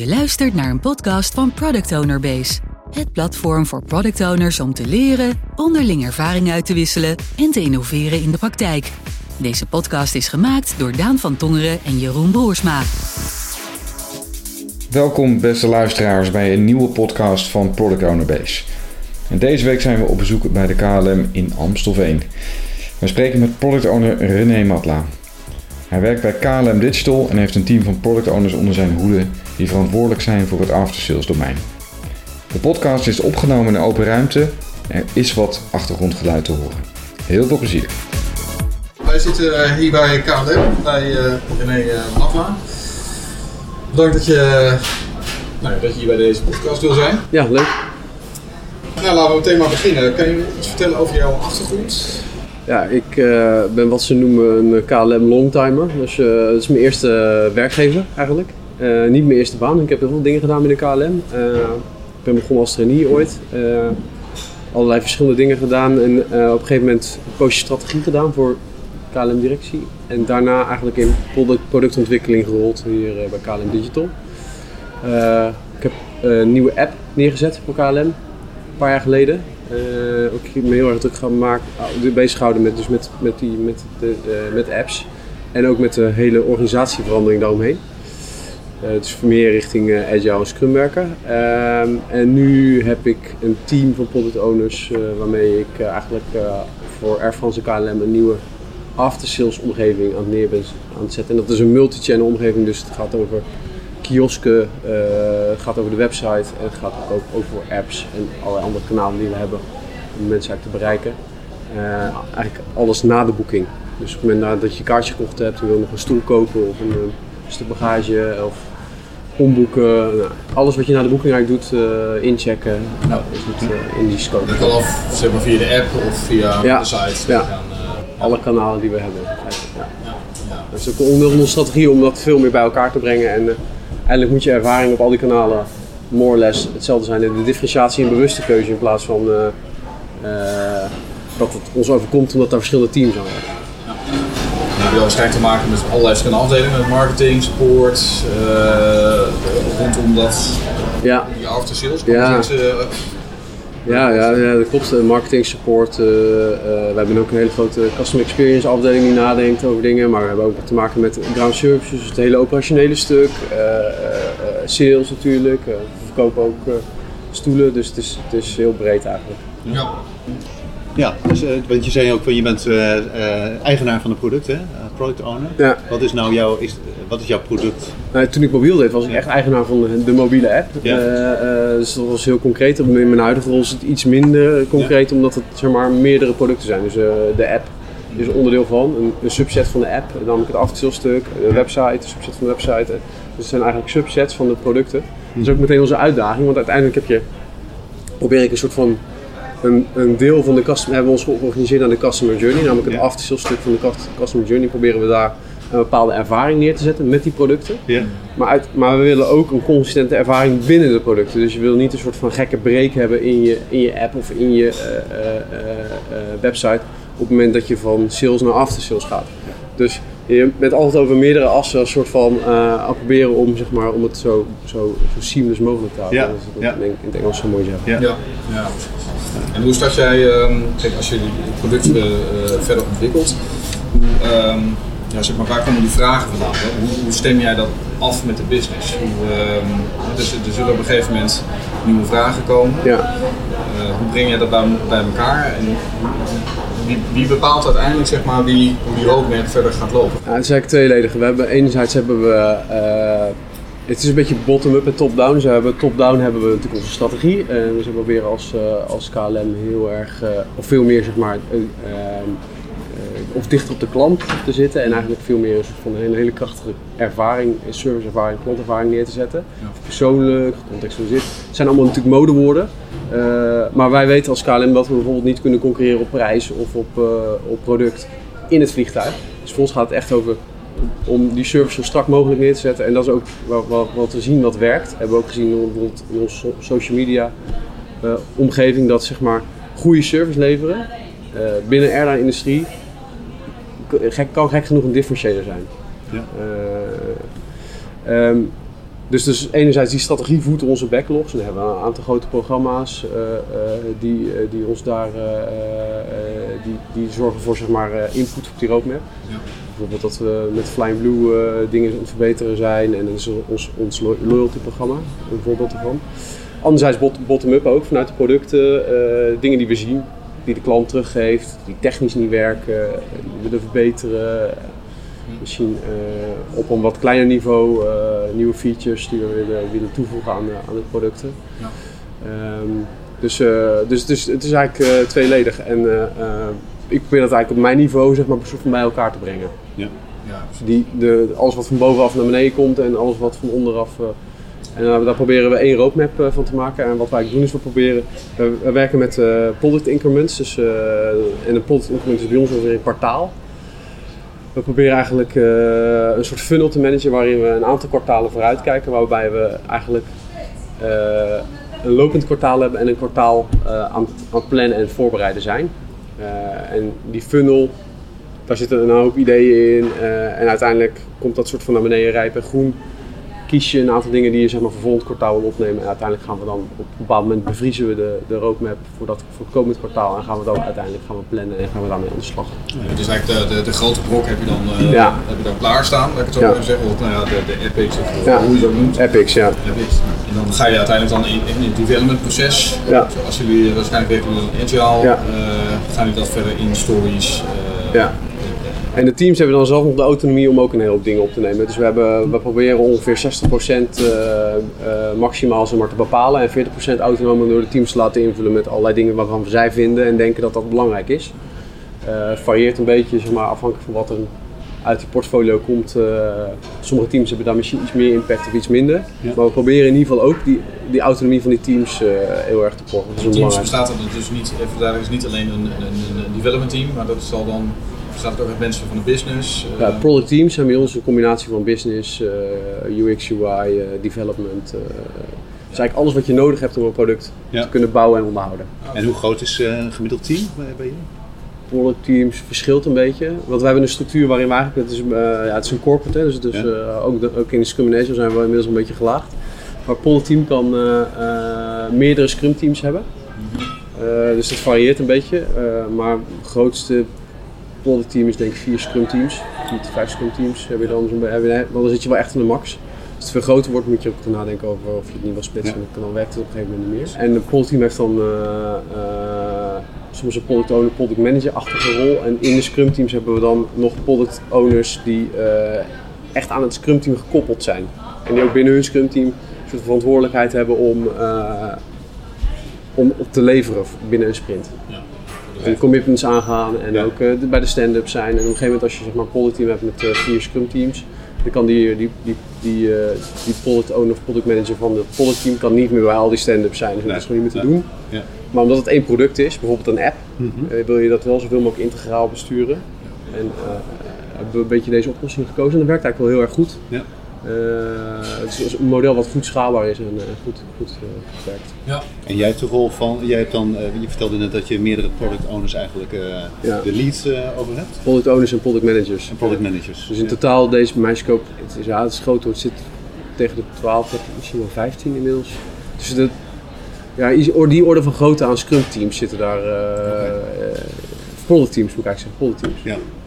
Je luistert naar een podcast van Product Owner Base. Het platform voor product owners om te leren, onderling ervaring uit te wisselen en te innoveren in de praktijk. Deze podcast is gemaakt door Daan van Tongeren en Jeroen Broersma. Welkom beste luisteraars bij een nieuwe podcast van Product Owner Base. En deze week zijn we op bezoek bij de KLM in Amstelveen. We spreken met product owner René Matla. Hij werkt bij KLM Digital en heeft een team van product owners onder zijn hoede die verantwoordelijk zijn voor het aftersales domein. De podcast is opgenomen in een open ruimte. Er is wat achtergrondgeluid te horen. Heel veel plezier. Wij zitten eh, hier bij KLM, bij uh, René uh, Matla. Bedankt dat je, nou, dat je hier bij deze podcast wil zijn. Ja, leuk. Nou, laten we meteen maar beginnen. Kan je iets vertellen over jouw achtergrond? Ja, ik uh, ben wat ze noemen een KLM longtimer. Dus uh, dat is mijn eerste werkgever eigenlijk. Uh, niet mijn eerste baan. Ik heb heel veel dingen gedaan bij de KLM. ik ben begonnen als trainee ooit. allerlei verschillende dingen gedaan. En op een gegeven moment een poosje strategie gedaan voor KLM directie. En daarna eigenlijk in product, productontwikkeling gerold hier bij KLM Digital. ik heb een nieuwe app neergezet voor KLM. Een paar jaar geleden. Uh, ook me heel erg druk maken, bezig houden met, dus met, met, die, met, de, met apps. En ook met de hele organisatieverandering daaromheen. Uh, dus meer richting Agile en Scrum werken. Ehm, en nu heb ik een team van product owners waarmee ik eigenlijk voor Air France en KLM een nieuwe after-sales omgeving aan het neer ben aan het zetten. En dat is een multi-channel omgeving, dus het gaat over kiosken, het gaat over de website en het gaat ook over apps en allerlei andere kanalen die we hebben om mensen eigenlijk te bereiken. Eigenlijk alles na de boeking. Dus op het moment dat je een kaartje gekocht hebt, je wil nog een stoel kopen of een, een stuk bagage of omboeken. Nou, alles wat je na de boeking eigenlijk doet, uh, inchecken, nou, is het, in die scope. Dat kan of zeg maar, via de app of via ja. de site. Ja. Gaan, Alle kanalen die we hebben. Ja. Dat is ook een onderdeel van onze strategie om dat veel meer bij elkaar te brengen. En, Eigenlijk moet je ervaring op al die kanalen more or less hetzelfde zijn. De differentiatie en bewuste keuze in plaats van uh, uh, dat het ons overkomt omdat er verschillende teams zijn. Ja. Dan heb je waarschijnlijk te maken met allerlei verschillende afdelingen, met marketing, support, uh, rondom dat, ja. die after sales. Ja. Ja, ja, ja, dat klopt. Marketing, support. Uh, uh, we hebben ook een hele grote customer experience afdeling die nadenkt over dingen. Maar we hebben ook te maken met ground services, dus het hele operationele stuk. Uh, sales natuurlijk. we verkopen ook stoelen, dus het is, het is heel breed eigenlijk. Ja. Ja, dus, want je zei ook, je bent eigenaar van het product, hè? Product owner. Ja. Wat is nou jouw, is, wat is jouw product? Nou, toen ik mobiel deed was ik echt eigenaar van de, de mobiele app. Ja. Uh, uh, dus dat was heel concreet. In mijn huidige rol is het iets minder concreet, ja. omdat het zeg maar, meerdere producten zijn. Dus uh, de app is een onderdeel van, een, een subset van de app. Dan het after stuk, de website, een subset van de website. Dus het zijn eigenlijk subsets van de producten. Dat is ook meteen onze uitdaging, want uiteindelijk heb je, probeer ik een soort van een, een, deel van de customer hebben we ons georganiseerd aan de customer journey, namelijk het ja. stuk van de customer journey. Proberen we daar een bepaalde ervaring neer te zetten met die producten. Ja. Maar, uit, maar we willen ook een consistente ervaring binnen de producten. Dus je wil niet een soort van gekke break hebben in je, in je app of in je uh, uh, uh, website op het moment dat je van sales naar after sales gaat. Dus je bent altijd over meerdere assen een soort van uh, proberen om, zeg maar, om het zo, zo, zo seamless mogelijk te houden. Ja. Dat is wat Ja. ik denk in het Engels zo mooi zeggen. Ja. Ja. ja. En hoe start jij, um, kijk, als je die producten uh, verder ontwikkelt, hoe, um, ja, zeg maar, waar komen die vragen vandaan? Hè? Hoe, hoe stem jij dat af met de business? Hoe, um, dus, er zullen op een gegeven moment nieuwe vragen komen. Ja. Uh, hoe breng jij dat bij, bij elkaar? En wie, wie bepaalt uiteindelijk zeg maar, wie, hoe die roadmap verder gaat lopen? Ja, het is eigenlijk tweeledig. We hebben, enerzijds hebben we, uh, het is een beetje bottom-up en top-down. Dus top-down hebben we natuurlijk onze strategie. En dus we proberen als, uh, als KLM heel erg, of veel meer zeg maar, of dichter op de klant te zitten. En eigenlijk veel meer een soort van een hele krachtige ervaring, serviceervaring, klantervaring neer te zetten. Ja. Persoonlijk, gecontextualiseerd. Het zijn allemaal natuurlijk modewoorden. Uh, maar wij weten als KLM dat we bijvoorbeeld niet kunnen concurreren op prijs of op, uh, op product in het vliegtuig. Dus voor ons gaat het echt over om die service zo strak mogelijk neer te zetten. En dat is ook wat, we zien wat werkt. Hebben we ook gezien bijvoorbeeld in onze social media uh, omgeving dat zeg maar goede service leveren binnen de airline-industrie gek, kan gek genoeg een differentiator zijn. Ja. Uh, um, dus, dus enerzijds die strategie voedt onze backlogs. En dan hebben we een aantal grote programma's uh, die, uh, die ons daar die, die zorgen voor zeg maar, input op die roadmap. Ja. Bijvoorbeeld dat we met Flying Blue dingen aan het verbeteren zijn en dat is ons, ons loyalty programma, een voorbeeld ervan. Anderzijds bottom-up ook vanuit de producten, dingen die we zien, die de klant teruggeeft, die technisch niet werken, die we willen verbeteren misschien uh, op een wat kleiner niveau uh, nieuwe features die we willen, willen toevoegen aan, aan de producten. Ja. Um, dus, uh, dus, dus het is eigenlijk tweeledig. En ik probeer dat eigenlijk op mijn niveau zeg maar, van bij elkaar te brengen. Ja. Ja, die, de, alles wat van bovenaf naar beneden komt en alles wat van onderaf. en daar proberen we één roadmap van te maken. En wat wij doen is we proberen. We, we werken met product increments. Dus, en een product increment is bij ons ongeveer een kwartaal. We proberen eigenlijk uh, een soort funnel te managen waarin we een aantal kwartalen vooruit kijken, waarbij we eigenlijk uh, een lopend kwartaal hebben en een kwartaal uh, aan, aan plannen en voorbereiden zijn. en die funnel, daar zitten een hoop ideeën in en uiteindelijk komt dat soort van naar beneden rijpen groen kies je een aantal dingen die je zeg maar, voor volgend kwartaal wil opnemen. En uiteindelijk gaan we dan op een bepaald moment bevriezen we de, de roadmap voor, dat, voor het komend kwartaal. En gaan we dan uiteindelijk gaan we plannen en gaan we daarmee aan de slag. Ja, dus eigenlijk de, de, de, grote brok heb je dan, uh, ja. heb je dan klaarstaan, laat ik het zo ja. zeggen. Of nou ja, de, de epics of hoe je dat noemt. Epics, ja. Epics. En dan ga je uiteindelijk dan in, in het development proces. Ja. Als jullie waarschijnlijk weten een agile, uh, gaan jullie dat verder in stories. Uh, ja. En de teams hebben dan zelf nog de autonomie om ook een heleboel dingen op te nemen. Dus we, hebben, we proberen ongeveer 60% uh, uh, maximaal zeg maar, te bepalen en 40% autonoom door de teams te laten invullen met allerlei dingen waarvan zij vinden en denken dat dat belangrijk is. Uh, het varieert een beetje zeg maar, afhankelijk van wat er uit die portfolio komt. Uh, sommige teams hebben daar misschien iets meer impact of iets minder. Maar we proberen in ieder geval ook die, die autonomie van die teams uh, heel erg te volgen. Dat is teams bestaat er dus niet, even daar is niet alleen een, een, een development team, maar dat zal dan Bestaat het ook uit mensen van de business? Ja, eh, product teams zijn bij ons een combinatie van business, eh, UX, UI, eh, development. Uh, dus eigenlijk alles wat je nodig hebt om een product te kunnen bouwen en onderhouden. En hoe groot is een gemiddeld team bij, bij je? Product teams verschilt een beetje. Want we hebben een structuur waarin we eigenlijk, het is, ja, het is een corporate, hè, dus, dus ja. ook, de, ook in de Scrum zijn we inmiddels een beetje gelaagd. Maar product team kan meerdere Scrum teams hebben. Uh, dus dat varieert een beetje. Uh, maar het grootste product team is denk ik vier scrum teams. Vier tot vijf scrum teams heb je dan zo'n dan zit je wel echt in de max. Als het veel groter wordt, moet je ook nadenken over of je het niet wil splitsen. Ja. Dan werkt het op een gegeven moment niet meer. En de product team heeft dan uh, uh, soms een product owner, product manager-achtige rol. En in de scrum teams hebben we dan nog product owners die uh, echt aan het scrum team gekoppeld zijn. En die ook binnen hun scrum team de verantwoordelijkheid hebben om, om op te leveren binnen een sprint. En commitments aangaan en ook uh, bij de stand-up zijn. En op een gegeven moment als je zeg maar een product team hebt met uh, vier scrum teams, dan kan die, die, die, die, uh, die product owner of product manager van het product team kan niet meer bij al die stand-ups zijn. Dus dat is gewoon niet meer te doen. Ja. Maar omdat het één product is, bijvoorbeeld een app, mm -hmm. wil je dat wel zoveel mogelijk integraal besturen. En hebben we een beetje deze oplossing gekozen en dat werkt eigenlijk wel heel erg goed. Uh, het is een model wat goed schaalbaar is en uh, goed, goed uh, werkt. Ja. En jij hebt de rol van, jij hebt dan, je vertelde net dat je meerdere product owners eigenlijk ja. de leads over hebt. Product owners en product managers. En product managers. Dus in totaal deze bij mijn scope, het is, ja, het is groot het zit tegen de 12, misschien wel 15 inmiddels. Dus de, ja, die orde van grootte aan scrum teams zitten daar, okay. product teams moet ik eigenlijk zeggen, product teams. Ja.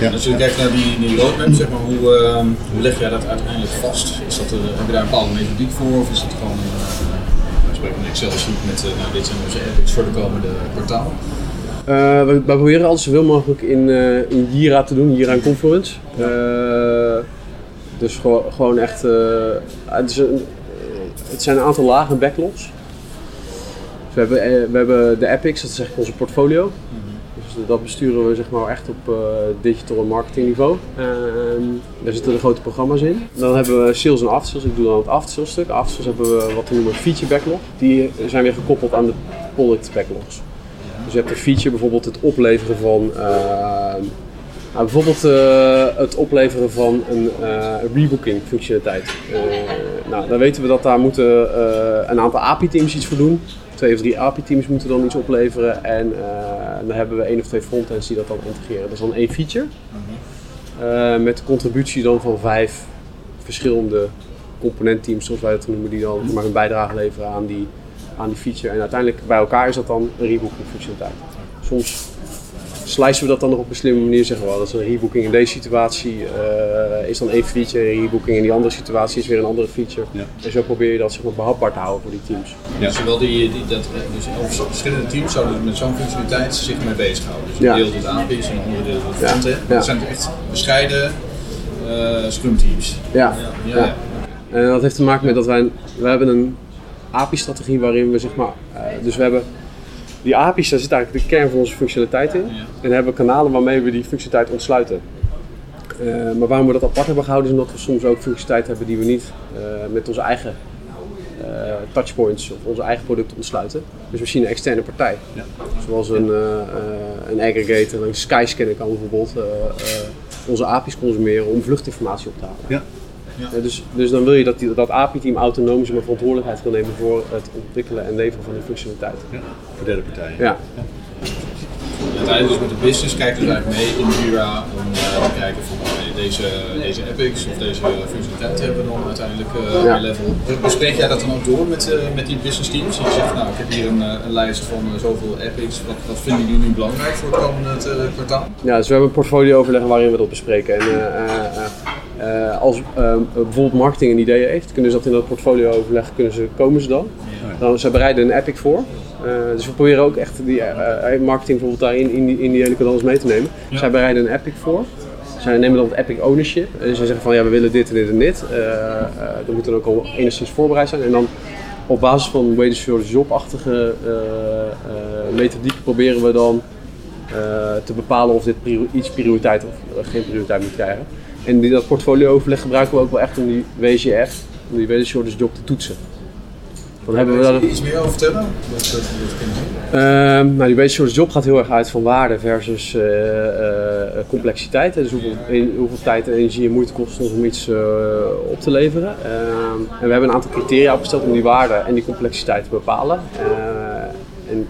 Ja. Als je kijkt naar die, die roadmap, zeg maar, hoe, uh, hoe leg jij dat uiteindelijk vast? Is dat, uh, heb je daar een bepaalde methodiek voor of is het gewoon uh, een Excel sheet met uh, nou, dit zijn onze epics voor de komende kwartaal? Uh, we, we, proberen alles zoveel mogelijk in, uh, in Jira te doen, Jira en Confluence. Uh, dus gewoon, gewoon echt, het, is een, het zijn een aantal lagen en backlogs. Dus we, hebben, we hebben de epics, dat is eigenlijk onze portfolio. Dat besturen we zeg maar echt op uh, digital marketing niveau. Uh, daar zitten de grote programma's in. Dan hebben we sales en afsales. Ik doe dan het afsales stuk. Afsales hebben we wat we noemen feature backlog. Die zijn weer gekoppeld aan de product backlogs. Dus je hebt een feature bijvoorbeeld het opleveren van uh, nou, bijvoorbeeld uh, het opleveren van een rebooking functionaliteit. Nou, dan weten we dat daar moeten een aantal API-teams iets voor doen twee of drie API-teams moeten dan iets opleveren. En uh, dan hebben we één of twee frontends die dat dan integreren. Dat is dan één feature. Uh, met de contributie dan van vijf verschillende componentteams, zoals wij dat noemen, die dan maar een bijdrage leveren aan die, aan die feature. En uiteindelijk bij elkaar is dat dan een rebooking functionaliteit. Soms slicen we dat dan nog op een slimme manier. Zeggen we wel, dat is een rebooking in deze situatie uh, is dan één feature. Een rebooking in die andere situatie is weer een andere feature. Ja. En zo probeer je dat zeg maar, behapbaar te houden voor die teams. Ja, zowel die, die, dat, dus verschillende teams zouden met zo'n functionaliteit zich mee bezighouden. Dus een ja. deel doet API's en een andere deel doet frontend. Ja. Dat zijn echt bescheiden uh, scrum teams. Ja. Ja. En dat heeft te maken met dat wij, we hebben een API-strategie waarin we zeg maar, uh, dus we hebben die API's, daar zit eigenlijk de kern van onze functionaliteit in. En hebben we kanalen waarmee we die functionaliteit ontsluiten. Uh, maar waarom we dat apart hebben gehouden, is omdat we soms ook functionaliteit hebben die we niet uh, met onze eigen uh, touchpoints of onze eigen producten ontsluiten. Dus we zien een externe partij. Ja. Zoals een, een aggregator, een Skyscanner kan bijvoorbeeld onze API's consumeren om vluchtinformatie op te halen. Ja. Ja. dus, dus dan wil je dat die, dat API-team autonoom zijn verantwoordelijkheid kan nemen voor het ontwikkelen en leveren van die functionaliteit. Ja. Voor derde partijen. Ja. ja. Uiteindelijk dus met de business kijken we eigenlijk mee in Jira om uh, te kijken van deze, deze epics of deze functionaliteit hebben we dan uiteindelijk uh, ja. level. Bespreek jij dat dan ook door met, uh, met die business teams? Je zegt nou ik heb hier een, een lijst van zoveel epics, wat, wat vinden jullie nu belangrijk voor het komende kwartaal? Ja, dus we hebben een portfolio overleg waarin we dat bespreken. En, uh, als uh, bijvoorbeeld marketing een idee heeft, kunnen ze dat in dat portfolio overleggen, kunnen ze, komen ze dan. dan ze bereiden een epic voor. Uh, dus we proberen ook echt die marketing bijvoorbeeld daarin in die, in die hele canals mee te nemen. Ja. Zij bereiden een epic voor. Zij nemen dan het epic ownership. En ze zeggen van ja, we willen dit en dit en dit. dat moet dan ook al enigszins voorbereid zijn. En dan op basis van Wages for Job-achtige methodiek proberen we dan te bepalen of dit iets prioriteit of geen prioriteit moet krijgen. En die, dat portfolio-overleg gebruiken we ook wel echt om die WGF, om die Weighted Shortage Job te toetsen. Dan hebben we daar iets meer over vertellen? Uh, nou, die Weighted Shortage Job gaat heel erg uit van waarde versus uh, uh, complexiteit. Dus hoeveel, in, hoeveel tijd, energie en moeite kost het om iets op te leveren. Ehm, en we hebben een aantal criteria opgesteld om die waarde en die complexiteit te bepalen. en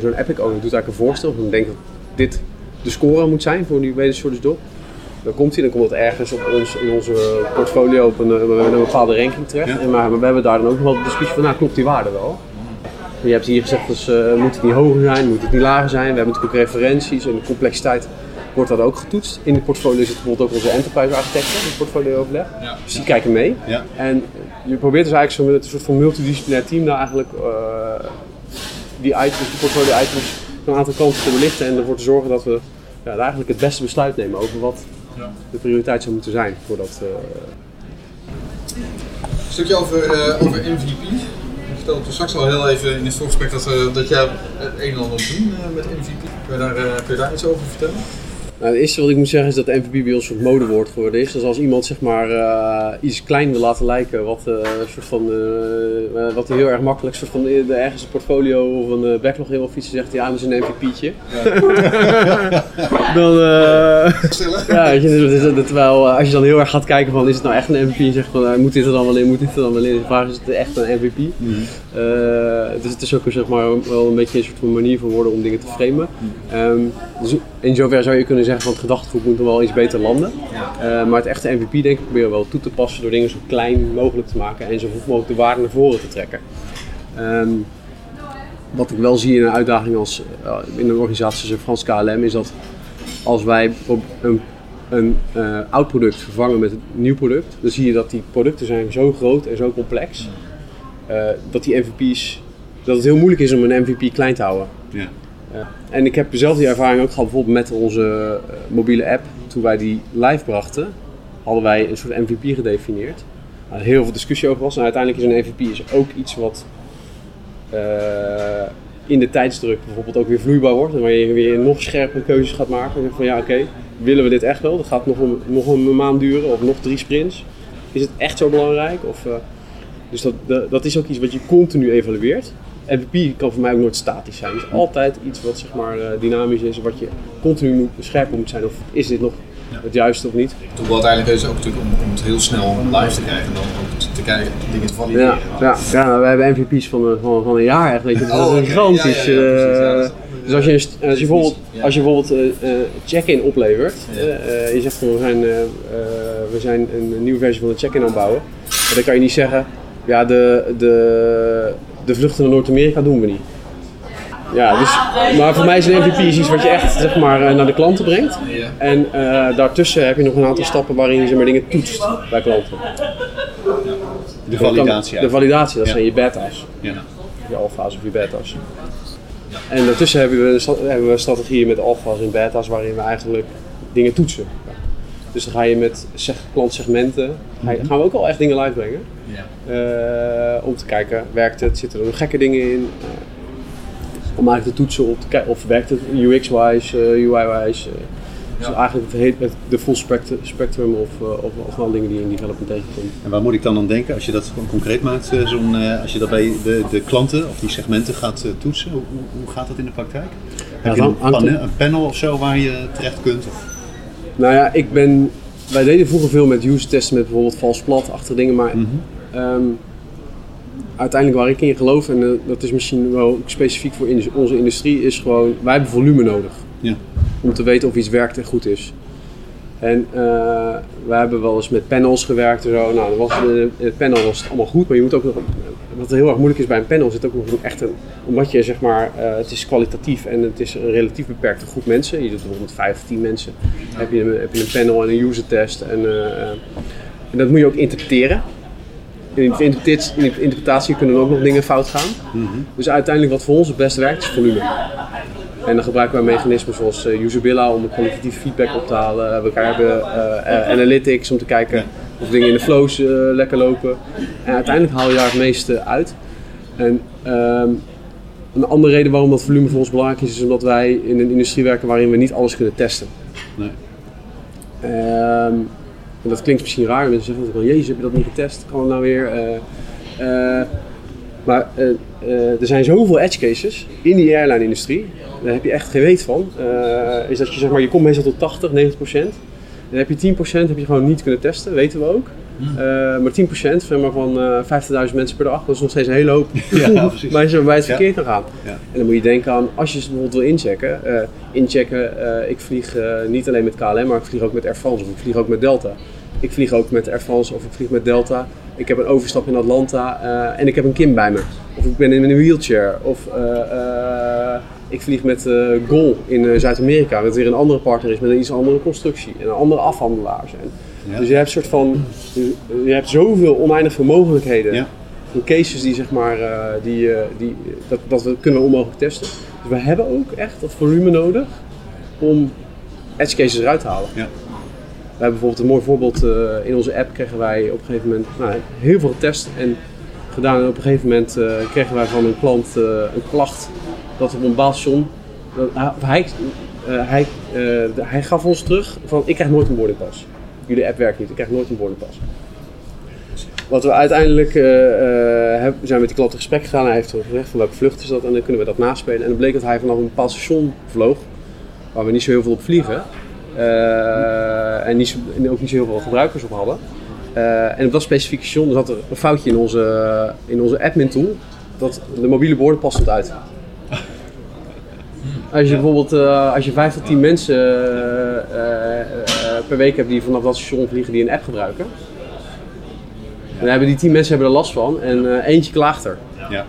zo'n Epic Owner doet eigenlijk een voorstel. Dan denkt dat dit de score moet zijn voor die Weighted Shortage Job. Dan komt hij, dan komt het ergens op ons, in onze portfolio op een, een bepaalde ranking terecht. En maar, we hebben daar dan ook nog wel de discussie van, nou klopt die waarde wel? Je hebt hier gezegd, dus, uh, moet het niet hoger zijn, moet het niet lager zijn? We hebben natuurlijk ook referenties en de complexiteit wordt dat ook getoetst. In het portfolio zit bijvoorbeeld ook onze enterprise architecten, het portfolio overleg. Ja. Dus die kijken mee. Ja. En je probeert dus eigenlijk zo met een soort van multidisciplinair team daar eigenlijk uh, die items, die portfolio items een aantal kanten te belichten en ervoor te zorgen dat we ja, eigenlijk het beste besluit nemen over wat. De prioriteit zou moeten zijn voor dat. Uh... Een stukje over, uh, over MVP. Je vertelde straks al heel even in het voorgesprek dat, uh, dat jij het een en ander doen met MVP. Daar, kun je daar iets over vertellen? Nou, het eerste wat ik moet zeggen is dat MVP bij ons een soort modewoord geworden is. Dus als iemand zeg maar uh, iets klein wil laten lijken, wat, uh, soort van, uh, wat heel erg makkelijk soort van ergens een portfolio of een backlog wil fietsen, zegt ja, dat is een MVP'tje. Ja. dan, ja, je, terwijl als je dan heel erg gaat kijken van is het nou echt een MVP en zegt van moet dit er dan wel in, moet dit er dan wel in, de vraag is het echt een MVP. Mm -hmm. dus het is ook zeg maar, wel een beetje een soort van manier van worden om dingen te framen. Um, dus in zover zou je kunnen zeggen van het gedachtegoed moet er wel iets beter landen. Uh, maar het echte MVP denk ik proberen we wel toe te passen door dingen zo klein mogelijk te maken en zo goed mogelijk de waarde naar voren te trekken. Um, wat ik wel zie in een uitdaging als uh, in een organisatie zoals Frans KLM is dat als wij een, een uh, oud product vervangen met een nieuw product, dan zie je dat die producten zijn zo groot en zo complex dat die MVP's dat het heel moeilijk is om een MVP klein te houden. Ja. En ik heb zelf die ervaring ook gehad bijvoorbeeld met onze uh, mobiele app. Toen wij die live brachten, hadden wij een soort MVP gedefinieerd. Waar heel veel discussie over was. En uiteindelijk is een MVP is ook iets wat uh, in de tijdsdruk bijvoorbeeld ook weer vloeibaar wordt. En waar je weer nog scherpere keuzes gaat maken. En van ja, oké, willen we dit echt wel? Dat gaat nog een, nog een maand duren of nog drie sprints. Is het echt zo belangrijk? Of, dus dat, dat is ook iets wat je continu evalueert. MVP kan voor mij ook nooit statisch zijn. Het is altijd iets wat zeg maar, uh, dynamisch is, wat je continu moet, scherp moet zijn. Of is dit nog het juiste of niet? Het doel uiteindelijk is ook natuurlijk om, om, het heel snel live te krijgen en dan ook te, te kijken, dingen te valideren. Ja, ja, ja nou, wij hebben MVP's van, eh, van, van een jaar. Dat oh, is gigantisch. Ja, ja, dus als je, als je bijvoorbeeld, als je bijvoorbeeld uh, check-in oplevert, je zegt van we zijn, we zijn een nieuwe versie van de check-in aan het bouwen dan kan je niet zeggen, ja, de, de, de vluchten naar Noord-Amerika doen we niet. Ja, dus, maar voor mij is een MVP iets wat je echt zeg maar, eh, naar de klanten brengt. En uh, daartussen heb je nog een aantal stappen waarin je zeg maar, dingen toetst bij klanten. De validatie. De validatie, dat zijn je beta's. Ja. Je alfa's of je beta's. En daartussen hebben we, hebben we strategieën met alfa's en beta's waarin we eigenlijk dingen toetsen. Dus dan ga je met klantsegmenten, ga je, gaan we ook al echt dingen live brengen. Ja. Uh, om te kijken, werkt het, zitten er nog gekke dingen in? Om eigenlijk te toetsen op te kijken of werkt het UX-wise, uh, UI-wise. Dus ja. eigenlijk het, het, de full spectrum, of, of, of al dingen die in development tegenkomen. En waar moet ik dan aan denken als je dat gewoon concreet maakt? Zo'n, als je dat bij de, de klanten of die segmenten gaat toetsen, hoe, hoe gaat dat in de praktijk? Heb je een, panel, een panel of zo waar je terecht kunt? Of? Nou ja, ik ben. Wij deden vroeger veel met user testen met bijvoorbeeld vals plat achter dingen, maar Mhm. um, uiteindelijk waar ik in geloof, en uh, dat is misschien wel specifiek voor in onze industrie, is gewoon wij hebben volume nodig. Ja. Om te weten of iets werkt en goed is. En uh, we hebben wel eens met panels gewerkt en zo. Nou, was, in het panel was het allemaal goed, maar je moet ook nog. Wat heel erg moeilijk is bij een panel, zit ook nog echt een. Omdat je zeg maar, uh, het is kwalitatief en het is een relatief beperkte groep mensen. Je doet bijvoorbeeld 5 of 10 mensen. Dan heb je, een, heb je een panel en een user test. En, uh, en dat moet je ook interpreteren. In de interpretatie kunnen er ook nog dingen fout gaan. Mm-hmm. Dus uiteindelijk wat voor ons het beste werkt is volume. En dan gebruiken we mechanismen zoals uh, Usabilla om kwalitatieve feedback op te halen. We hebben uh, analytics om te kijken of dingen in de flows lekker lopen. En uiteindelijk haal je daar het meeste uit. En um, een andere reden waarom dat volume voor ons belangrijk is, is omdat wij in een industrie werken waarin we niet alles kunnen testen. Nee. Um, en dat klinkt misschien raar, mensen zeggen van jezus, heb je dat niet getest? Kan het nou weer? maar er zijn zoveel edge cases in die airline-industrie daar heb je echt geen weet van. Uh, is dat je zeg maar, je komt meestal tot 80, 90 procent. Dan heb je 10% heb je gewoon niet kunnen testen, weten we ook. Uh, maar 10% zeg maar, van uh, 50.000 mensen per dag, dat is nog steeds een hele hoop ja, mensen waarbij het verkeerd ja. gaan. Ja. En dan moet je denken aan, als je het bijvoorbeeld wil inchecken, uh, inchecken, ik vlieg niet alleen met KLM, maar ik vlieg ook met Air France of ik vlieg ook met Delta. Ik vlieg ook met Air France of ik vlieg met Delta. Ik heb een overstap in Atlanta en ik heb een Kim bij me. Of ik ben in een wheelchair. Of ik vlieg met Gol in Zuid-Amerika, wat weer een andere partner is met een iets andere constructie en een andere afhandelaar zijn. Ja. Dus je hebt een soort van, je, hebt zoveel oneindig veel mogelijkheden. Ja. Van cases die zeg maar, die, die, dat, dat we kunnen onmogelijk testen. Dus we hebben ook echt dat volume nodig om edge cases eruit te halen. Ja. We hebben bijvoorbeeld een mooi voorbeeld, in onze app kregen wij op een gegeven moment nou, heel veel getest en gedaan. En op een gegeven moment kregen wij van een klant een klacht dat op een bepaald station, dat, hij, hij, hij gaf ons terug van ik krijg nooit een boardingpas. Jullie app werkt niet, ik krijg nooit een boardingpas. Wat we uiteindelijk uh, zijn met die klant in gesprek gegaan. Hij heeft gezegd van welke vlucht is dat en dan kunnen we dat naspelen. En dan bleek dat hij vanaf een bepaald station vloog, waar we niet zo heel veel op vliegen. En, niet ook niet zo heel veel gebruikers op hadden. en op dat specifieke station zat er een foutje in onze, in onze admin tool. Dat de mobiele boordenpas stond uit. Als je bijvoorbeeld uh, als je 5 tot 10 mensen per week hebt die vanaf dat station vliegen die een app gebruiken, dan hebben die 10 mensen hebben er last van en eentje klaagt er. Ja.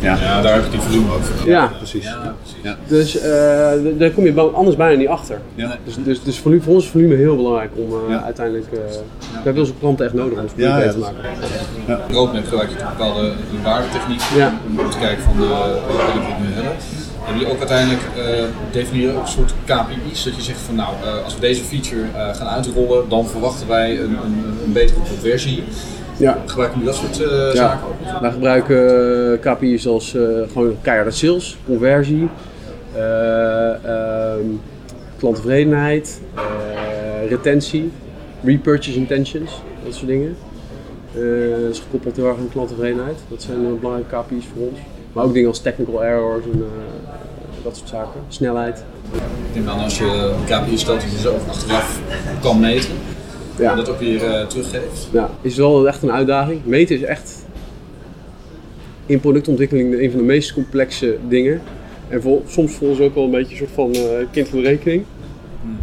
Ja. ja, daar heb ik die volume over. Ja, precies. Ja, precies. Ja. Dus daar kom je anders bijna niet achter. Ja. Dus, dus, dus volume, voor ons is volume heel belangrijk om uiteindelijk. we hebben onze klanten echt nodig om het volume beter te maken. Ja. Roadmap gebruik je een bepaalde waardetechniek ja. om te kijken van de wat we nu hebben. Hebben jullie ook uiteindelijk uh, definiëren ook een soort KPI's? Dat je zegt van nou, uh, als we deze feature uh, gaan uitrollen, dan verwachten wij een, een, een betere conversie. Ja. Gebruiken jullie dat soort ja. zaken ook? Wij gebruiken KPI's als gewoon keiharde sales, conversie, um, klanttevredenheid, retentie, repurchase intentions, dat soort dingen. dat is gekoppeld heel erg aan klanttevredenheid. Dat zijn belangrijke KPI's voor ons. Maar ook dingen als technical errors en dat soort zaken. Snelheid. Ik denk dan als je een KPI stelt die je zo achteraf kan meten. Ja. En dat ook weer uh, teruggeeft. Ja, is wel echt een uitdaging. Meten is echt in productontwikkeling een van de meest complexe dingen. En vol, soms voelen ze ook wel een beetje een soort van uh, kind van de rekening. Hmm.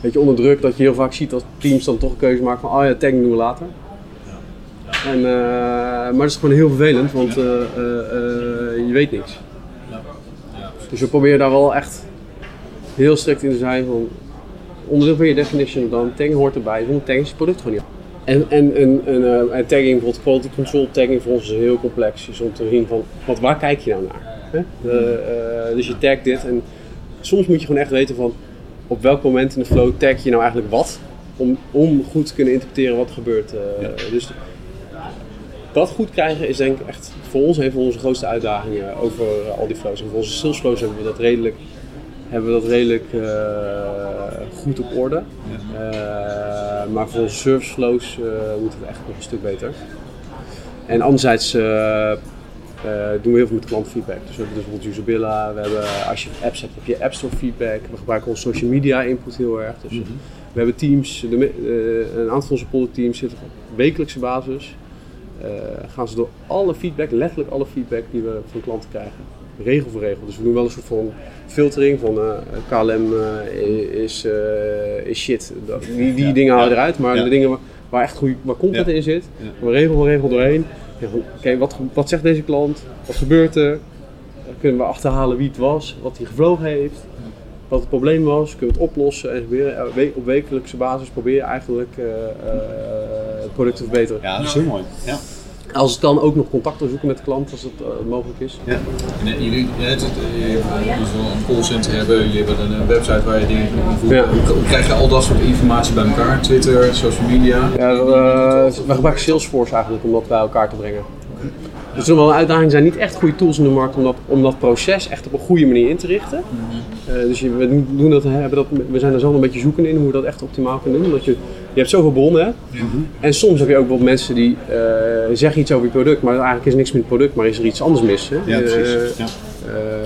Beetje onder druk dat je heel vaak ziet dat teams dan toch een keuze maken van oh ja, tagging doen we later. Ja. En, uh, maar het is gewoon heel vervelend, want uh, je weet niks. Dus we proberen daar wel echt heel strikt in te zijn van onderdeel van je definition dan tagging hoort erbij, zonder tagging is het product gewoon niet. En, en, en, en, en tagging, bijvoorbeeld quality control tagging voor ons is heel complex. Is om te zien van, wat, waar kijk je nou naar? Hè? dus je tagt dit en soms moet je gewoon echt weten van op welk moment in de flow tag je nou eigenlijk wat. Om, om goed te kunnen interpreteren wat er gebeurt. Uh, Dus dat goed krijgen is denk ik echt voor ons een van onze grootste uitdagingen over al die flows. En voor onze sales flows hebben we dat redelijk, hebben we dat redelijk uh, goed op orde. Uh, maar voor onze service flows moet het echt nog een stuk beter. En anderzijds doen we heel veel met klantfeedback. Dus we hebben dus bijvoorbeeld Usabilla, we hebben, als je apps hebt, heb je App Store feedback. We gebruiken onze social media input heel erg. Dus mm -hmm. we hebben teams, de, een aantal van onze product teams zitten op wekelijkse basis. Uh, gaan ze door alle feedback, letterlijk alle feedback die we van klanten krijgen, regel voor regel. Dus we doen wel een soort van filtering van KLM is, is shit. Die, die ja, dingen halen ja, eruit, maar ja. de dingen waar, waar echt goede, waar content in zit, we regel voor regel doorheen. Oké, wat, wat zegt deze klant? Wat gebeurt er? Kunnen we achterhalen wie het was, wat hij gevlogen heeft, wat het probleem was, kunnen we het oplossen en op wekelijkse basis proberen eigenlijk het product te verbeteren. Ja, dat is heel mooi. Ja. Als het kan ook nog contact zoeken met de klant als het uh, mogelijk is. Ja. En, jullie, ja, het, je wil een callcenter hebben, jullie hebben een website waar je dingen kan voeren. Ja. Hoe krijg je al dat soort informatie bij elkaar? Twitter, social media? Ja, we, we gebruiken Salesforce eigenlijk om dat bij elkaar te brengen. Dus er zullen wel een uitdaging zijn, niet echt goede tools in de markt om dat, om dat proces echt op een goede manier in te richten. Uh, dus je, we, doen dat, hebben dat, we zijn er zelf een beetje zoeken in hoe we dat echt optimaal kunnen doen. Omdat je, je hebt zoveel bronnen. Hè? Mm-hmm. En soms heb je ook wel mensen die uh, zeggen iets over je product, maar eigenlijk is er niks met het product, maar is er iets anders mis. Hè? Ja, precies. Uh, ja.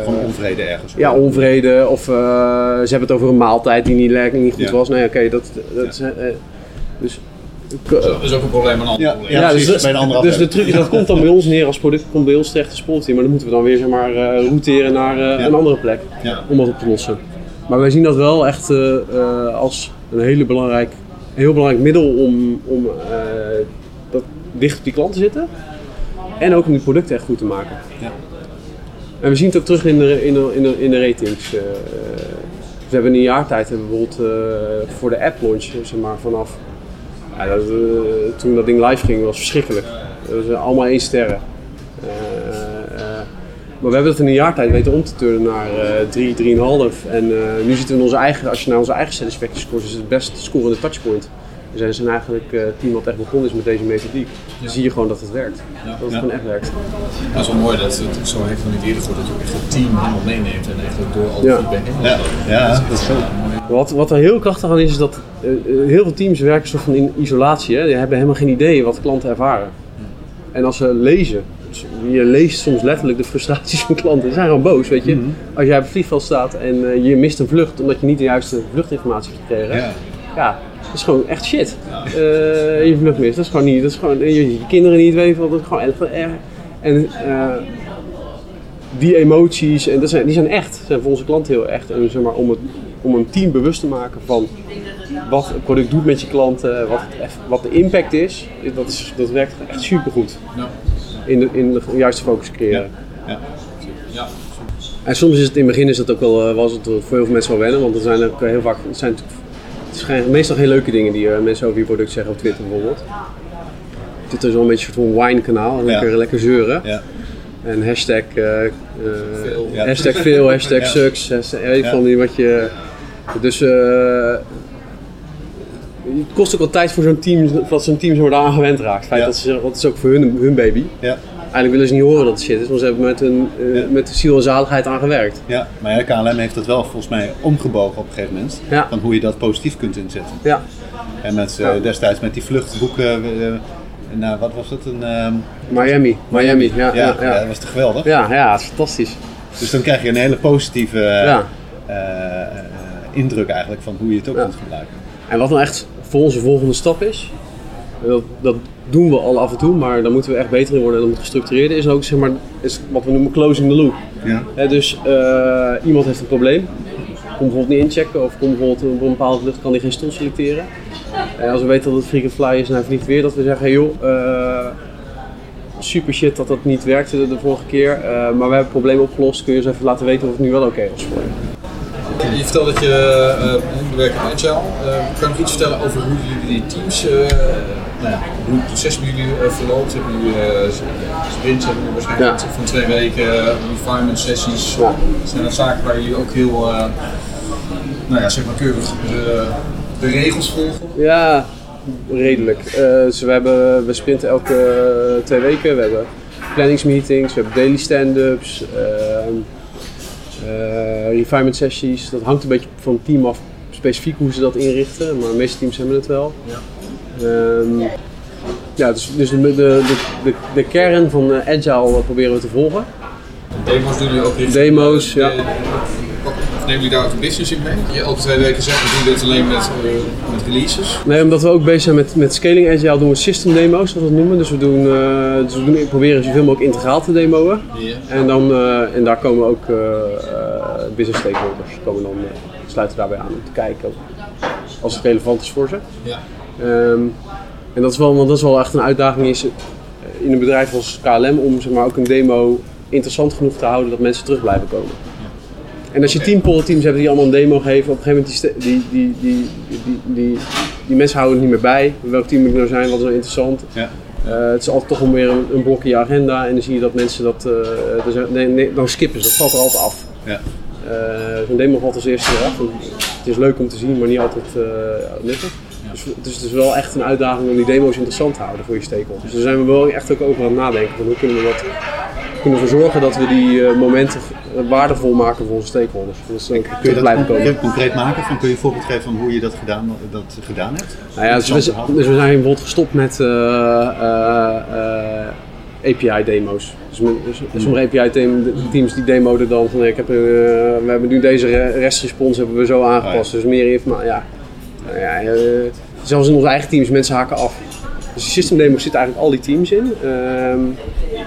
Gewoon onvrede ergens. Ja, onvrede. Of ze hebben het over een maaltijd die niet, niet goed ja. was. Nee, oké, dat, dat ja. dus dat is ook een probleem aan ja, ja, ja, dus, bij een andere dus de truc, dat komt dan bij ons neer als product, komt bij ons terecht als sportteam, maar dan moeten we dan weer zeg maar, uh, routeren naar uh, een andere plek om dat op te lossen. Maar wij zien dat wel echt uh, als een hele belangrijk, heel belangrijk middel om, om dat dicht op die klant te zitten en ook om die producten echt goed te maken. En we zien het ook terug in de, in de, in de, in de ratings. we hebben in een jaar tijd hebben we bijvoorbeeld voor de app launch, zeg maar, vanaf ja, dat, uh, toen dat ding live ging was verschrikkelijk. Dat was allemaal één sterren. Uh, maar we hebben het in een jaar tijd weten om te turnen naar 3, 3,5. En nu zitten we in onze eigen, als je naar onze eigen satisfaction scores, is het best scorende touchpoint. We zijn eigenlijk uh, het team wat echt begonnen is met deze methodiek. Dan zie je gewoon dat het werkt. Dat het ja. gewoon echt werkt. Dat is wel mooi dat het zo heeft eerder gehoord dat je ook echt het team helemaal meeneemt en eigenlijk door al die ja. feedback heen. Ja, ja, dat is zo wat, wat er heel krachtig aan is, is dat uh, heel veel teams werken soort van in isolatie. Hè? Die hebben helemaal geen idee wat klanten ervaren. En als ze lezen, je leest soms letterlijk de frustraties van klanten. Die zijn gewoon boos, weet je. Mm -hmm. Als jij op het vliegveld staat en uh, je mist een vlucht omdat je niet de juiste vluchtinformatie hebt gekregen. Ja. ja dat is gewoon echt shit. Ja. Uh, je vlucht mist. Dat is gewoon niet. Dat is gewoon, je, je kinderen niet weten wat. Dat is gewoon erg. En die emoties, en dat zijn, die zijn echt. zijn voor onze klanten heel echt. En zeg maar, om het om een team bewust te maken van wat het product doet met je klanten, wat, het, wat de impact is, dat, is, dat werkt echt supergoed. Ja. In, de, in de juiste focus creëren. Ja. Ja. En soms is het in het begin is dat ook wel, was het voor heel veel mensen wel wennen, want er zijn ook heel vaak, het zijn het zijn meestal geen leuke dingen die mensen over je product zeggen op Twitter bijvoorbeeld. Twitter is wel een beetje een soort van wine kanaal, lekker, ja. lekker zeuren. Ja. En hashtag, uh, veel. hashtag veel, hashtag sucks, hashtag, weet ik niet wat je... Dus uh, het kost ook wel tijd voor zo'n team, dat zo'n team zo aan gewend raakt. Feit ja. dat, ze, dat is ook voor hun, hun baby. Ja. Eigenlijk willen ze niet horen dat het shit is, want ze hebben met, hun, uh, ja. met de ziel en zaligheid aan gewerkt. Ja, maar KLM heeft dat wel volgens mij omgebogen op een gegeven moment. Van hoe je dat positief kunt inzetten. Ja. En met, uh, destijds met die vluchtboeken, nou, wat was het? Een, um... Miami. Miami, ja, ja, ja, dat was toch geweldig? Ja, ja, dat is fantastisch. Dus dan krijg je een hele positieve ja. indruk eigenlijk van hoe je het ook kunt gebruiken. En wat dan echt voor onze volgende stap is, dat, dat, doen we al af en toe, maar daar moeten we echt beter in worden dan het gestructureerde is ook zeg maar, is wat we noemen closing the loop. Ja. He, dus uh, iemand heeft een probleem, komt bijvoorbeeld niet inchecken of komt bijvoorbeeld op een bepaalde vlucht kan hij geen stoel selecteren. En als we weten dat het frequent fly is en hij vliegt weer, dat we zeggen, hey joh, uh, super shit dat dat niet werkte de, de vorige keer. Uh, maar we hebben het probleem opgelost. Kun je eens even laten weten of het nu wel oké was voor je. Je vertelt dat je uh, werkt in Agile. Uh, kan je iets vertellen over hoe jullie die teams, uh, nou ja, hoe het proces bij jullie verloopt? Hebben jullie sprints, hebben jullie waarschijnlijk ja. van twee weken, refinement sessies? Ja. Zijn dat zaken waar jullie ook heel, nou ja, zeg maar keurig de, de regels volgen? Ja, redelijk. dus we, hebben, we sprinten elke twee weken. We hebben planningsmeetings, we hebben daily stand-ups. Ehm, uh, refinement sessies, dat hangt een beetje van het team af specifiek hoe ze dat inrichten, maar de meeste teams hebben het wel. Ja, um, ja dus, dus de, de, de, de, kern van Agile proberen we te volgen. Demos doen jullie ook in Demos, ja. Nemen jullie daar ook een business in mee? Je elke twee weken zegt, we doen dit alleen met, uh, met releases? Nee, omdat we ook bezig zijn met, met scaling agile doen we system demo's, zoals we het noemen. Dus we, doen, uh, dus we doen, proberen zoveel mogelijk integraal te demoen. Yeah. En, dan, en daar komen ook business stakeholders komen dan, sluiten daarbij aan om te kijken als het relevant is voor ze. Ja. Um, en dat is, wel, want dat is wel echt een uitdaging is in een bedrijf als KLM om zeg maar, ook een demo interessant genoeg te houden dat mensen terug blijven komen. En als je teams hebt die allemaal een demo geven, op een gegeven moment die, die, die, die, die, die, mensen houden het niet meer bij. Welk team moet ik nou zijn, wat is nou interessant. Ja. Uh, het is altijd toch weer een, een blok in je agenda en dan zie je dat mensen dat, uh, dus, nee, nee, dan skippen ze, dat valt er altijd af. Ja. Uh, Zo'n demo valt als eerste eraf. Het is leuk om te zien, maar niet altijd nuttig. Ja. Dus, dus het is wel echt een uitdaging om die demo's interessant te houden voor je stakeholders. Dus daar zijn we wel echt ook over aan het nadenken. Van hoe kunnen we dat kunnen we zorgen dat we die momenten waardevol maken voor onze stakeholders. Dus dan kun je, je blijven komen. Kun je concreet maken? Van, kun je een voorbeeld geven van hoe je dat gedaan, dat gedaan hebt? Nou ja, dus we, dus we, zijn bijvoorbeeld gestopt met uh, uh, uh, API-demo's. Dus, dus sommige API-teams die demoden dan van ik heb, we hebben nu deze restrespons hebben we zo aangepast. Dus meer informatie. Ja, nou ja, zelfs in onze eigen teams mensen haken af. Dus die system demo zit eigenlijk al die teams in. Um,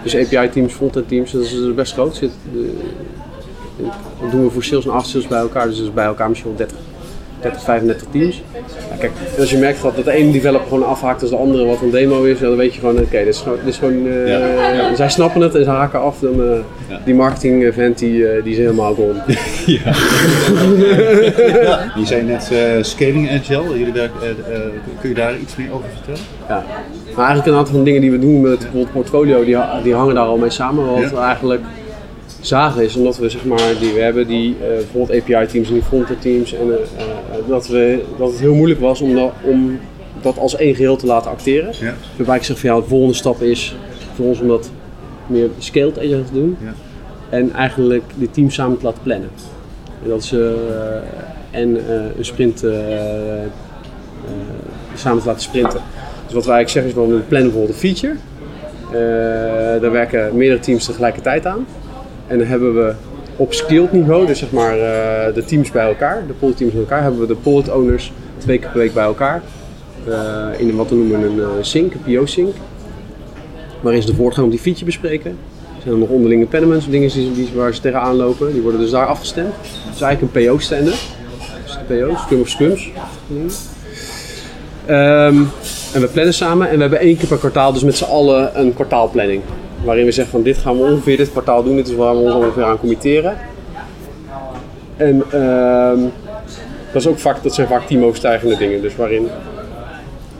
dus API teams, frontend teams, dat is best groot. Zit, de, dat doen we voor sales en after sales bij elkaar. Dus dat is bij elkaar misschien wel 30, 30 35 teams. Ja, kijk, als je merkt dat, dat de ene developer gewoon afhaakt als de andere wat een demo is, dan weet je gewoon, oké, okay, dit is gewoon, dit is gewoon uh, ja, ja. zij snappen het en ze haken af. Dan, uh, die marketing event die, uh, die is helemaal gone. ja. Je zei net scaling agile, jullie werk, kun je daar iets meer over vertellen? Ja, maar eigenlijk een aantal van de dingen die we doen met bijvoorbeeld portfolio, die, die hangen daar al mee samen. Want eigenlijk zagen is omdat we zeg maar, die, we hebben die uh, bijvoorbeeld API-teams en die frontend teams en uh, dat, we, dat het heel moeilijk was om dat, om dat als één geheel te laten acteren. Ja. Waarbij ik zeg van ja, de volgende stap is voor ons om dat meer scaled agile te doen. Ja. En eigenlijk de teams samen te laten plannen. En dat is en een sprint samen te laten sprinten. Dus wat wij eigenlijk zeggen is we plannen bijvoorbeeld een feature. daar werken meerdere teams tegelijkertijd aan. En dan hebben we op skilled niveau, dus zeg maar uh, de teams bij elkaar, de product teams bij elkaar, hebben we de product owners twee keer per week bij elkaar. Uh, in wat we noemen een uh, sync, een PO-sync. Waarin ze de voortgang op die feature bespreken. Er zijn er nog onderlinge impediments, dingen die, die, waar ze tegenaan lopen. Die worden dus daar afgestemd. Het is eigenlijk een PO-stander. Dus de PO, Scrum of Scrums. Um, en we plannen samen en we hebben één keer per kwartaal dus met z'n allen een kwartaalplanning waarin we zeggen van dit gaan we ongeveer dit kwartaal doen, dit is waar we ons ongeveer aan committeren. En uh, dat, is ook vaak, dat zijn vaak teamoverstijgende dingen, dus waarin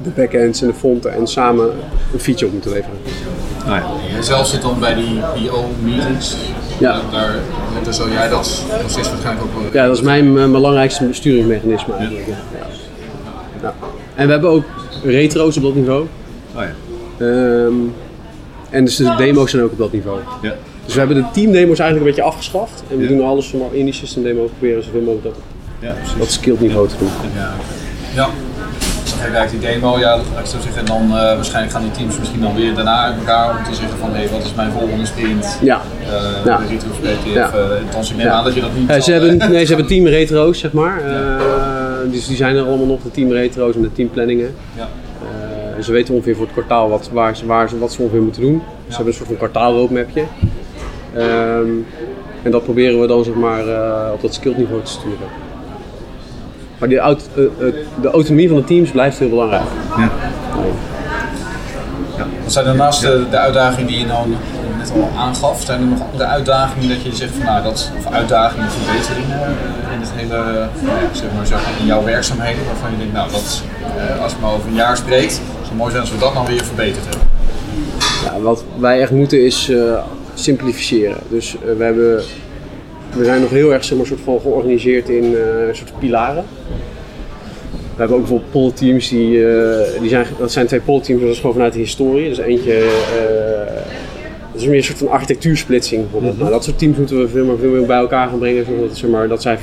de backends en de fronten en samen een feature op moeten leveren. Nou ja. En zelf zit dan bij die PO-meetings. Ja. Daar, daar zou jij dat steeds waarschijnlijk ook wel... Ja, dat is mijn, mijn belangrijkste besturingsmechanisme eigenlijk. Ja. Ja. ja. En we hebben ook retro's op dat niveau. Oh ja. Um, en dus de demo's zijn ook op dat niveau. Ja. Dus we hebben de teamdemo's eigenlijk een beetje afgeschaft. En we doen alles van in die system demo proberen zoveel mogelijk dat, ja, dat skilled niveau te doen. Ja. ja. Kijk, die demo, ja, laat ik zo zeggen, en dan uh, waarschijnlijk gaan die teams misschien dan weer daarna uit elkaar om te zeggen van hé, hey, wat is mijn volgende sprint? Ja. Uh, ja. Retrospectief, ja. Uh, neem aan dat je dat niet ze hebben, Nee, ze hebben team retro's, zeg maar. dus die zijn er allemaal nog, de team retro's en de teamplanningen. Ja. En ze weten ongeveer voor het kwartaal wat, waar ze, waar ze, wat ze ongeveer moeten doen. Ze hebben een soort van kwartaalroadmapje. Um, en dat proberen we dan zeg maar, uh, op dat skillniveau te sturen. Maar die uh, uh, de autonomie van de teams blijft heel belangrijk. Ja. Ja. Wat zijn daarnaast de, de uitdagingen die je nou net al aangaf? Zijn er nog andere uitdagingen dat je zegt van nou dat, of uitdagingen, verbeteringen eh, in het hele, zeg maar, zeg in jouw werkzaamheden waarvan je denkt nou dat als je maar over een jaar spreekt, zou mooi zijn als we dat dan weer verbeterd hebben. Ja, wat wij echt moeten is uh, simplificeren. Dus we hebben we zijn nog heel erg zeg maar, soort van georganiseerd in uh, soort pilaren. We hebben ook bijvoorbeeld polteams, die, die zijn, dat zijn twee polteams, dat is gewoon vanuit de historie. Dus eentje, dat is meer een soort van architectuursplitsing bijvoorbeeld. Mm -hmm. nou, dat soort teams moeten we veel meer, veel meer bij elkaar gaan brengen, zodat zeg maar, dat zij,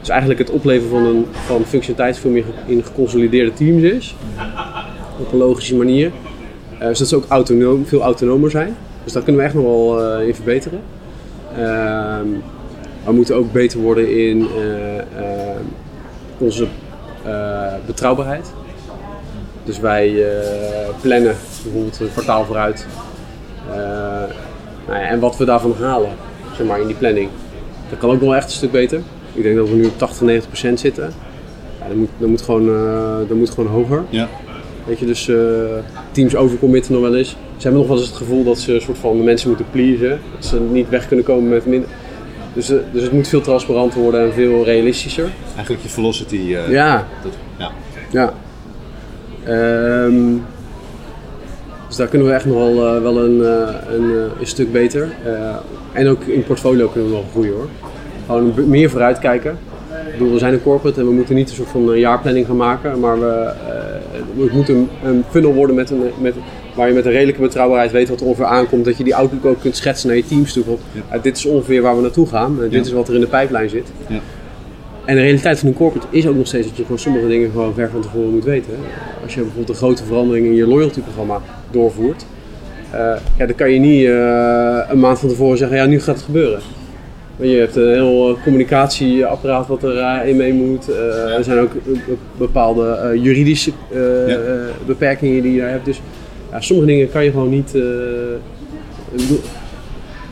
dus eigenlijk het opleveren van, een, van functionaliteit veel meer in geconsolideerde teams is. Op een logische manier. Uh, zodat ze ook autonoom, veel autonomer zijn. Dus daar kunnen we echt nog wel in verbeteren. Ehm, we moeten ook beter worden in onze uh, betrouwbaarheid. Dus wij plannen bijvoorbeeld een kwartaal vooruit. Nou ja, en wat we daarvan halen, zeg maar, in die planning. Dat kan ook nog echt een stuk beter. Ik denk dat we nu op 80, 90 procent zitten. Ja, dat, moet, dat, moet gewoon, dat moet gewoon hoger. Ja. Weet je, dus teams overcommitten nog wel eens. Ze hebben nog wel eens het gevoel dat ze een soort van de mensen moeten pleasen. Dat ze niet weg kunnen komen met minder. Dus, uh, dus het moet veel transparanter worden en veel realistischer. Eigenlijk je velocity. Uh, ja. Dat, ja. ja. Um, dus daar kunnen we echt nog wel, wel een, een, een, stuk beter. en ook in portfolio kunnen we nog groeien hoor. Gewoon meer vooruitkijken. Ik bedoel, we zijn een corporate en we moeten niet een soort van jaarplanning gaan maken. Maar we, het moet een, een funnel worden met een, met, waar je met een redelijke betrouwbaarheid weet wat er ongeveer aankomt. Dat je die outlook ook kunt schetsen naar je teams toe. ja. dit is ongeveer waar we naartoe gaan. dit is wat er in de pijplijn zit. Ja. En de realiteit van een corporate is ook nog steeds dat je gewoon sommige dingen gewoon ver van tevoren moet weten. Als je bijvoorbeeld een grote verandering in je loyalty programma doorvoert. Uh, ja, dan kan je niet uh, een maand van tevoren zeggen, ja nu gaat het gebeuren. Je hebt een heel communicatieapparaat wat er in mee moet. Er zijn ook bepaalde juridische beperkingen die je daar hebt. Dus ja, sommige dingen kan je gewoon niet.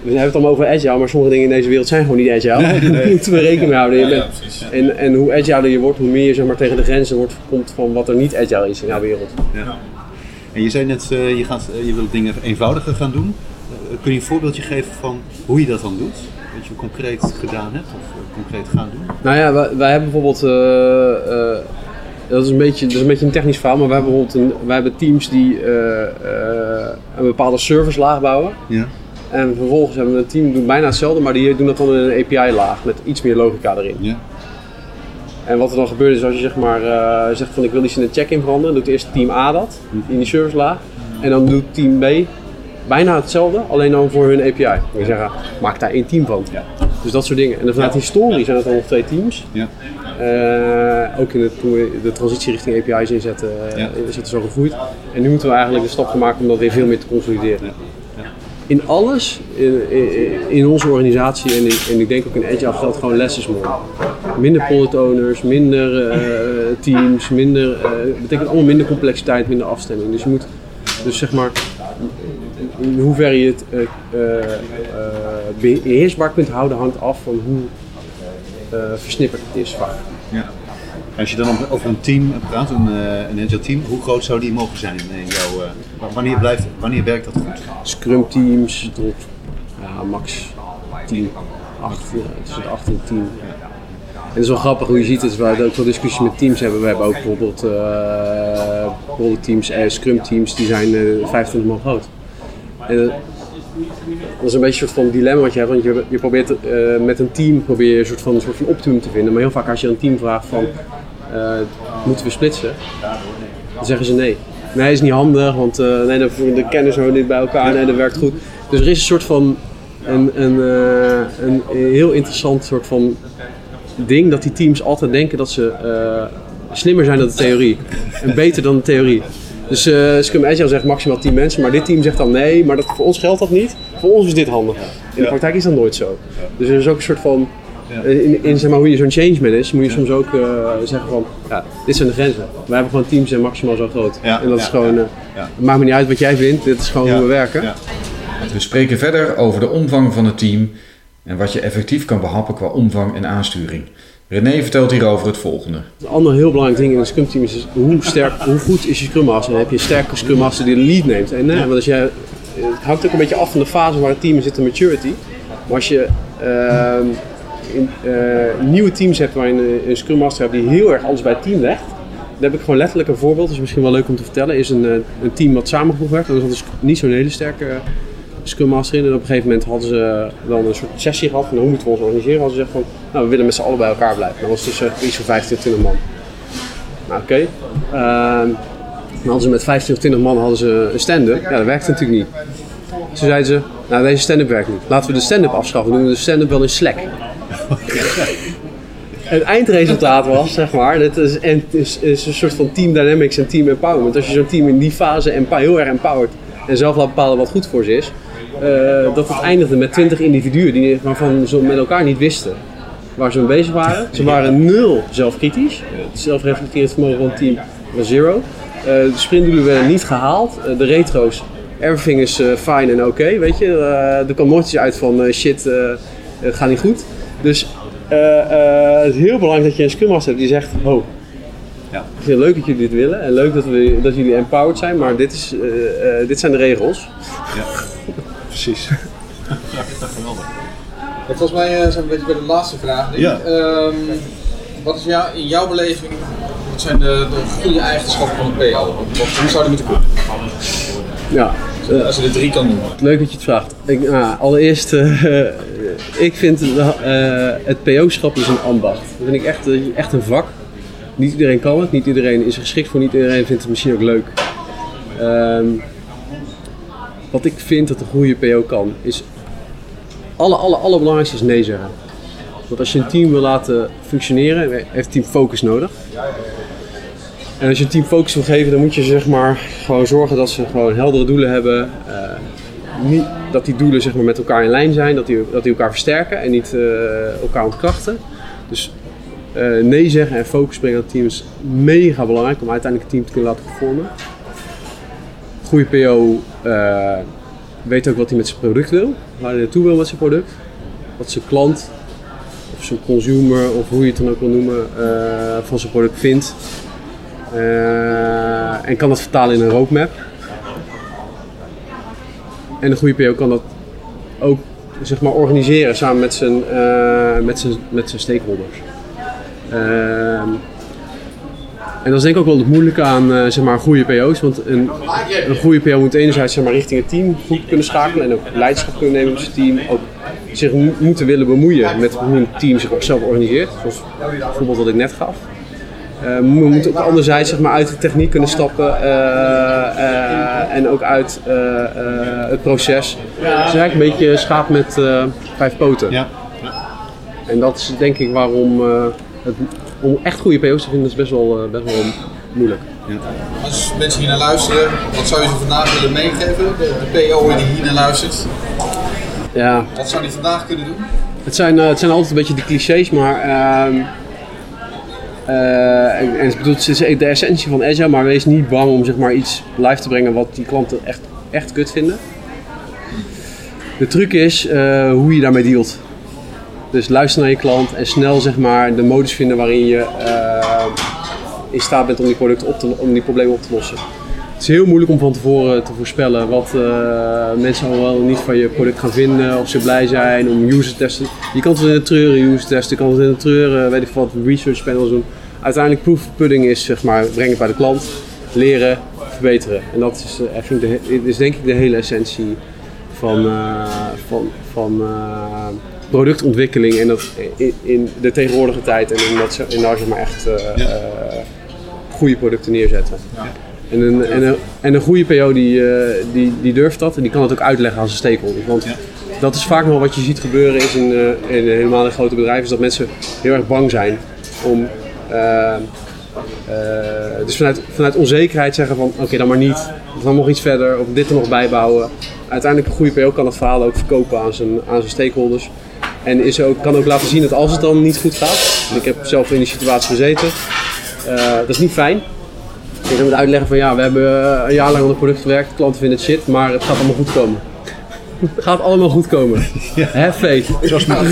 We hebben het allemaal over agile, maar sommige dingen in deze wereld zijn gewoon niet agile. Nee, Daar moeten we rekening mee houden. Ja, en, en hoe agile je wordt, hoe meer je zeg maar, tegen de grenzen wordt, komt van wat er niet agile is in jouw wereld. Ja. En je zei net, uh, je, gaat, uh, je wilt dingen eenvoudiger gaan doen. Uh, kun je een voorbeeldje geven van hoe je dat dan doet? Je concreet gedaan hebt of concreet gaan doen? Nou ja, wij, wij hebben bijvoorbeeld dat is, een beetje, dat is een beetje een technisch verhaal, maar we hebben bijvoorbeeld een, wij hebben teams die een bepaalde servicelaag bouwen. Ja. En vervolgens hebben we een team die bijna hetzelfde, maar die doen dat dan in een API-laag met iets meer logica erin. Ja. En wat er dan gebeurt is als je zeg maar, uh, zegt van ik wil iets in de check-in veranderen, doet eerst team A dat, in die servicelaag. En dan doet team B bijna hetzelfde, alleen dan voor hun API. Je zeggen, maak daar één team van. Ja. Dus dat soort dingen. En vanuit historie zijn het al twee teams. Ja. Uh, ook in de, toen we de transitie richting API's inzetten, ja. is het zo gegroeid. En nu moeten we eigenlijk de stap gaan maken om dat weer veel meer te consolideren. Ja. Ja. In alles, in, in, in, onze organisatie en, in, en ik denk ook in Agile geldt gewoon less is more. Minder product owners, minder uh, teams, minder, uh, betekent allemaal minder complexiteit, minder afstemming. Dus je moet, dus zeg maar, in hoeverre je het uh, beheersbaar kunt houden hangt af van hoe versnipperd het is vaak. Ja. Als je dan over een team praat, een, een agile team, hoe groot zou die mogen zijn in jouw, wanneer, blijft, wanneer werkt dat goed? Scrum teams tot ja, max 10, 8, tussen de 8 en 10. En het is wel grappig hoe je ziet, dat we ook wel discussies met teams hebben. We hebben ook bijvoorbeeld uh, teams, uh, scrum teams, die zijn uh, 25 man groot. En, dat is een beetje een soort van dilemma wat je hebt, want je, je probeert met een team probeer je een soort van, een soort van optimum te vinden. Maar heel vaak als je een team vraagt van, moeten we splitsen? Dan zeggen ze nee. Nee, is niet handig, want nee, de, de kennis niet bij elkaar, nee, dat werkt goed. Dus er is een soort van, een, een, een heel interessant soort van ding dat die teams altijd denken dat ze uh, slimmer zijn dan de theorie. En beter dan de theorie. Dus uh, Scrum Agile zegt maximaal 10 mensen, maar dit team zegt dan nee, maar dat, voor ons geldt dat niet. Voor ons is dit handig. In de praktijk is dat nooit zo. Dus er is ook een soort van, in, in zeg maar, hoe je zo'n change manage, moet je soms ook uh, zeggen van, ja, dit zijn de grenzen. We hebben gewoon teams en maximaal zo groot. en dat is gewoon, uh, het maakt me niet uit wat jij vindt, dit is gewoon hoe we werken. We spreken verder over de omvang van het team en wat je effectief kan behappen qua omvang en aansturing. René vertelt hierover het volgende. Een ander heel belangrijk ding in een Scrum team is hoe, sterk, hoe goed is je Scrum Master. En heb je een sterke Scrum Master die de lead neemt. En, want als jij, het hangt ook een beetje af van de fase waar het team in zit, de maturity. Maar als je uh, in, uh, nieuwe teams hebt waarin een Scrum Master hebt die heel erg alles bij het team legt. Daar heb ik gewoon letterlijk een voorbeeld, dat is misschien wel leuk om te vertellen. Is een, eh, een team wat samengevoegd werd. Dat dus niet zo'n hele sterke Scrum Master in. En op een gegeven moment hadden ze dan een soort sessie gehad van hoe moeten we ons organiseren. Hadden ze gezegd van, nou we willen met z'n allen bij elkaar blijven. Dat was dus uh, iets van 25 man. Nou oké. Okay. Uh, dan hadden ze met 25 man hadden ze een stand-up. Ja, dat werkte natuurlijk niet. Toen zeiden ze, nou deze stand-up werkt niet. Laten we de stand-up afschaffen. Doen we de stand-up wel in Slack. het eindresultaat was, zeg maar, dit is, en is, is een soort van team dynamics en team empowerment. Als je zo'n team in die fase heel erg empowert en zelf laat bepalen wat goed voor ze is, uh, dat het eindigde met 20 individuen die, waarvan ze met elkaar niet wisten waar ze mee bezig waren. Ze waren nul zelfkritisch. Het zelfreflecterend vermogen van het team was zero. Uh, de sprintdoelen werden niet gehaald. Uh, de retro's, everything is fine en oké, okay, weet je. er kwam nooit iets uit van shit, het gaat niet goed. Dus het is heel belangrijk dat je een scrum master hebt die zegt, oh, ja. Ik vind het leuk dat jullie dit willen en leuk dat, we, dat jullie empowered zijn, maar dit, is, dit zijn de regels. Ja precies. Geweldig. volgens mij zijn we een beetje bij de laatste vraag. Ja. Um, wat is jou, in jouw beleving, wat zijn de, de goede eigenschappen van een PO? Wat, hoe zou die moeten kunnen? Ja. Als je er drie kan noemen. Leuk dat je het vraagt. Ik, nou, allereerst, uh, ik vind uh, het PO-schap is een ambacht. Dat vind ik echt, echt een vak. Niet iedereen kan het, niet iedereen is er geschikt voor, niet iedereen vindt het misschien ook leuk. Um, wat ik vind dat een goede PO kan, is alle, alle, allerbelangrijkste is nee zeggen. Want als je een team wil laten functioneren, heeft het team focus nodig. En als je een team focus wil geven, dan moet je zeg maar gewoon zorgen dat ze gewoon heldere doelen hebben. Uh, niet, dat die doelen zeg maar, met elkaar in lijn zijn, dat die, dat die elkaar versterken en niet uh, elkaar ontkrachten. Dus uh, nee zeggen en focus brengen aan het team is mega belangrijk om uiteindelijk het team te kunnen laten performen goede PO uh, weet ook wat hij met zijn product wil, waar hij naartoe wil met zijn product. Wat zijn klant of zijn consumer of hoe je het dan ook wil noemen uh, van zijn product vindt. Uh, en kan dat vertalen in een roadmap. En een goede PO kan dat ook zeg maar, organiseren samen met zijn, met zijn, met zijn stakeholders. En dat is denk ik ook wel het moeilijke aan uh, zeg maar, goede PO's. Want een, een goede PO moet enerzijds zeg maar, richting het team goed kunnen schakelen en ook leiderschap kunnen nemen met zijn team. Ook zich moeten willen bemoeien met hoe een team zich zelf organiseert. Zoals het voorbeeld wat ik net gaf. Uh, we moeten ook anderzijds zeg maar, uit de techniek kunnen stappen uh, en ook uit het proces. Het is eigenlijk een beetje schaap met vijf poten. Ja. En dat is denk ik waarom het om echt goede PO's te vinden is best wel, uh, best wel moeilijk. Ja. Als mensen hier naar luisteren, wat zou je ze vandaag willen meegeven? De, de PO die hier naar luistert. Ja. Wat zou die vandaag kunnen doen? Het zijn, uh, het zijn altijd een beetje de clichés, maar uh, en, en het, het is de essentie van Agile, maar wees niet bang om zeg maar, iets live te brengen wat die klanten echt, echt kut vinden. De truc is hoe je daarmee dealt. Dus luister naar je klant en snel zeg maar, de modus vinden waarin je uh, in staat bent om die, producten op te, om die problemen op te lossen. Het is heel moeilijk om van tevoren te voorspellen wat uh, mensen al wel niet van je product gaan vinden, of ze blij zijn, om user testen. Je kan het in de treuren user testen, je kan het in de treuren, weet ik wat, research panels doen. Uiteindelijk proof pudding is zeg maar, brengen bij de klant, leren, verbeteren. En dat is, uh, is denk ik de hele essentie van, van, van productontwikkeling en dat in, in, de tegenwoordige tijd en in dat in zeg maar echt uh, goede producten neerzetten. Ja. En, een, en, een, en een goede PO die, uh, die, die durft dat en die kan het ook uitleggen aan zijn stakeholders. Want ja. dat is vaak nog wat je ziet gebeuren is in, in helemaal in grote bedrijven, is dat mensen heel erg bang zijn om dus vanuit, vanuit onzekerheid zeggen van oké, dan maar niet. Dan nog iets verder of dit er nog bijbouwen. Uiteindelijk een goede PO kan het verhaal ook verkopen aan zijn, aan zijn stakeholders. En is ook, kan ook laten zien dat als het dan niet goed gaat. Ik heb zelf in die situatie gezeten. Uh, dat is niet fijn. Je moet uitleggen van ja, we hebben een jaar lang aan het product gewerkt. Klanten vinden het shit, maar het gaat allemaal goed komen. gaat allemaal goed komen. Ja. Faith. Zoals met...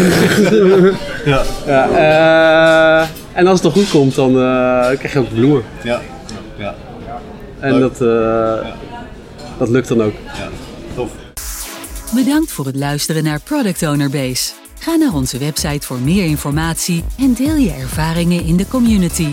ja. Ja, eh, en als het dan goed komt, dan eh, krijg je ook bloemen. Ja. Ja. En Leuk. dat, eh, dat lukt dan ook. Ja. Tof. Bedankt voor het luisteren naar Product Owner Base. Ga naar onze website voor meer informatie en deel je ervaringen in de community.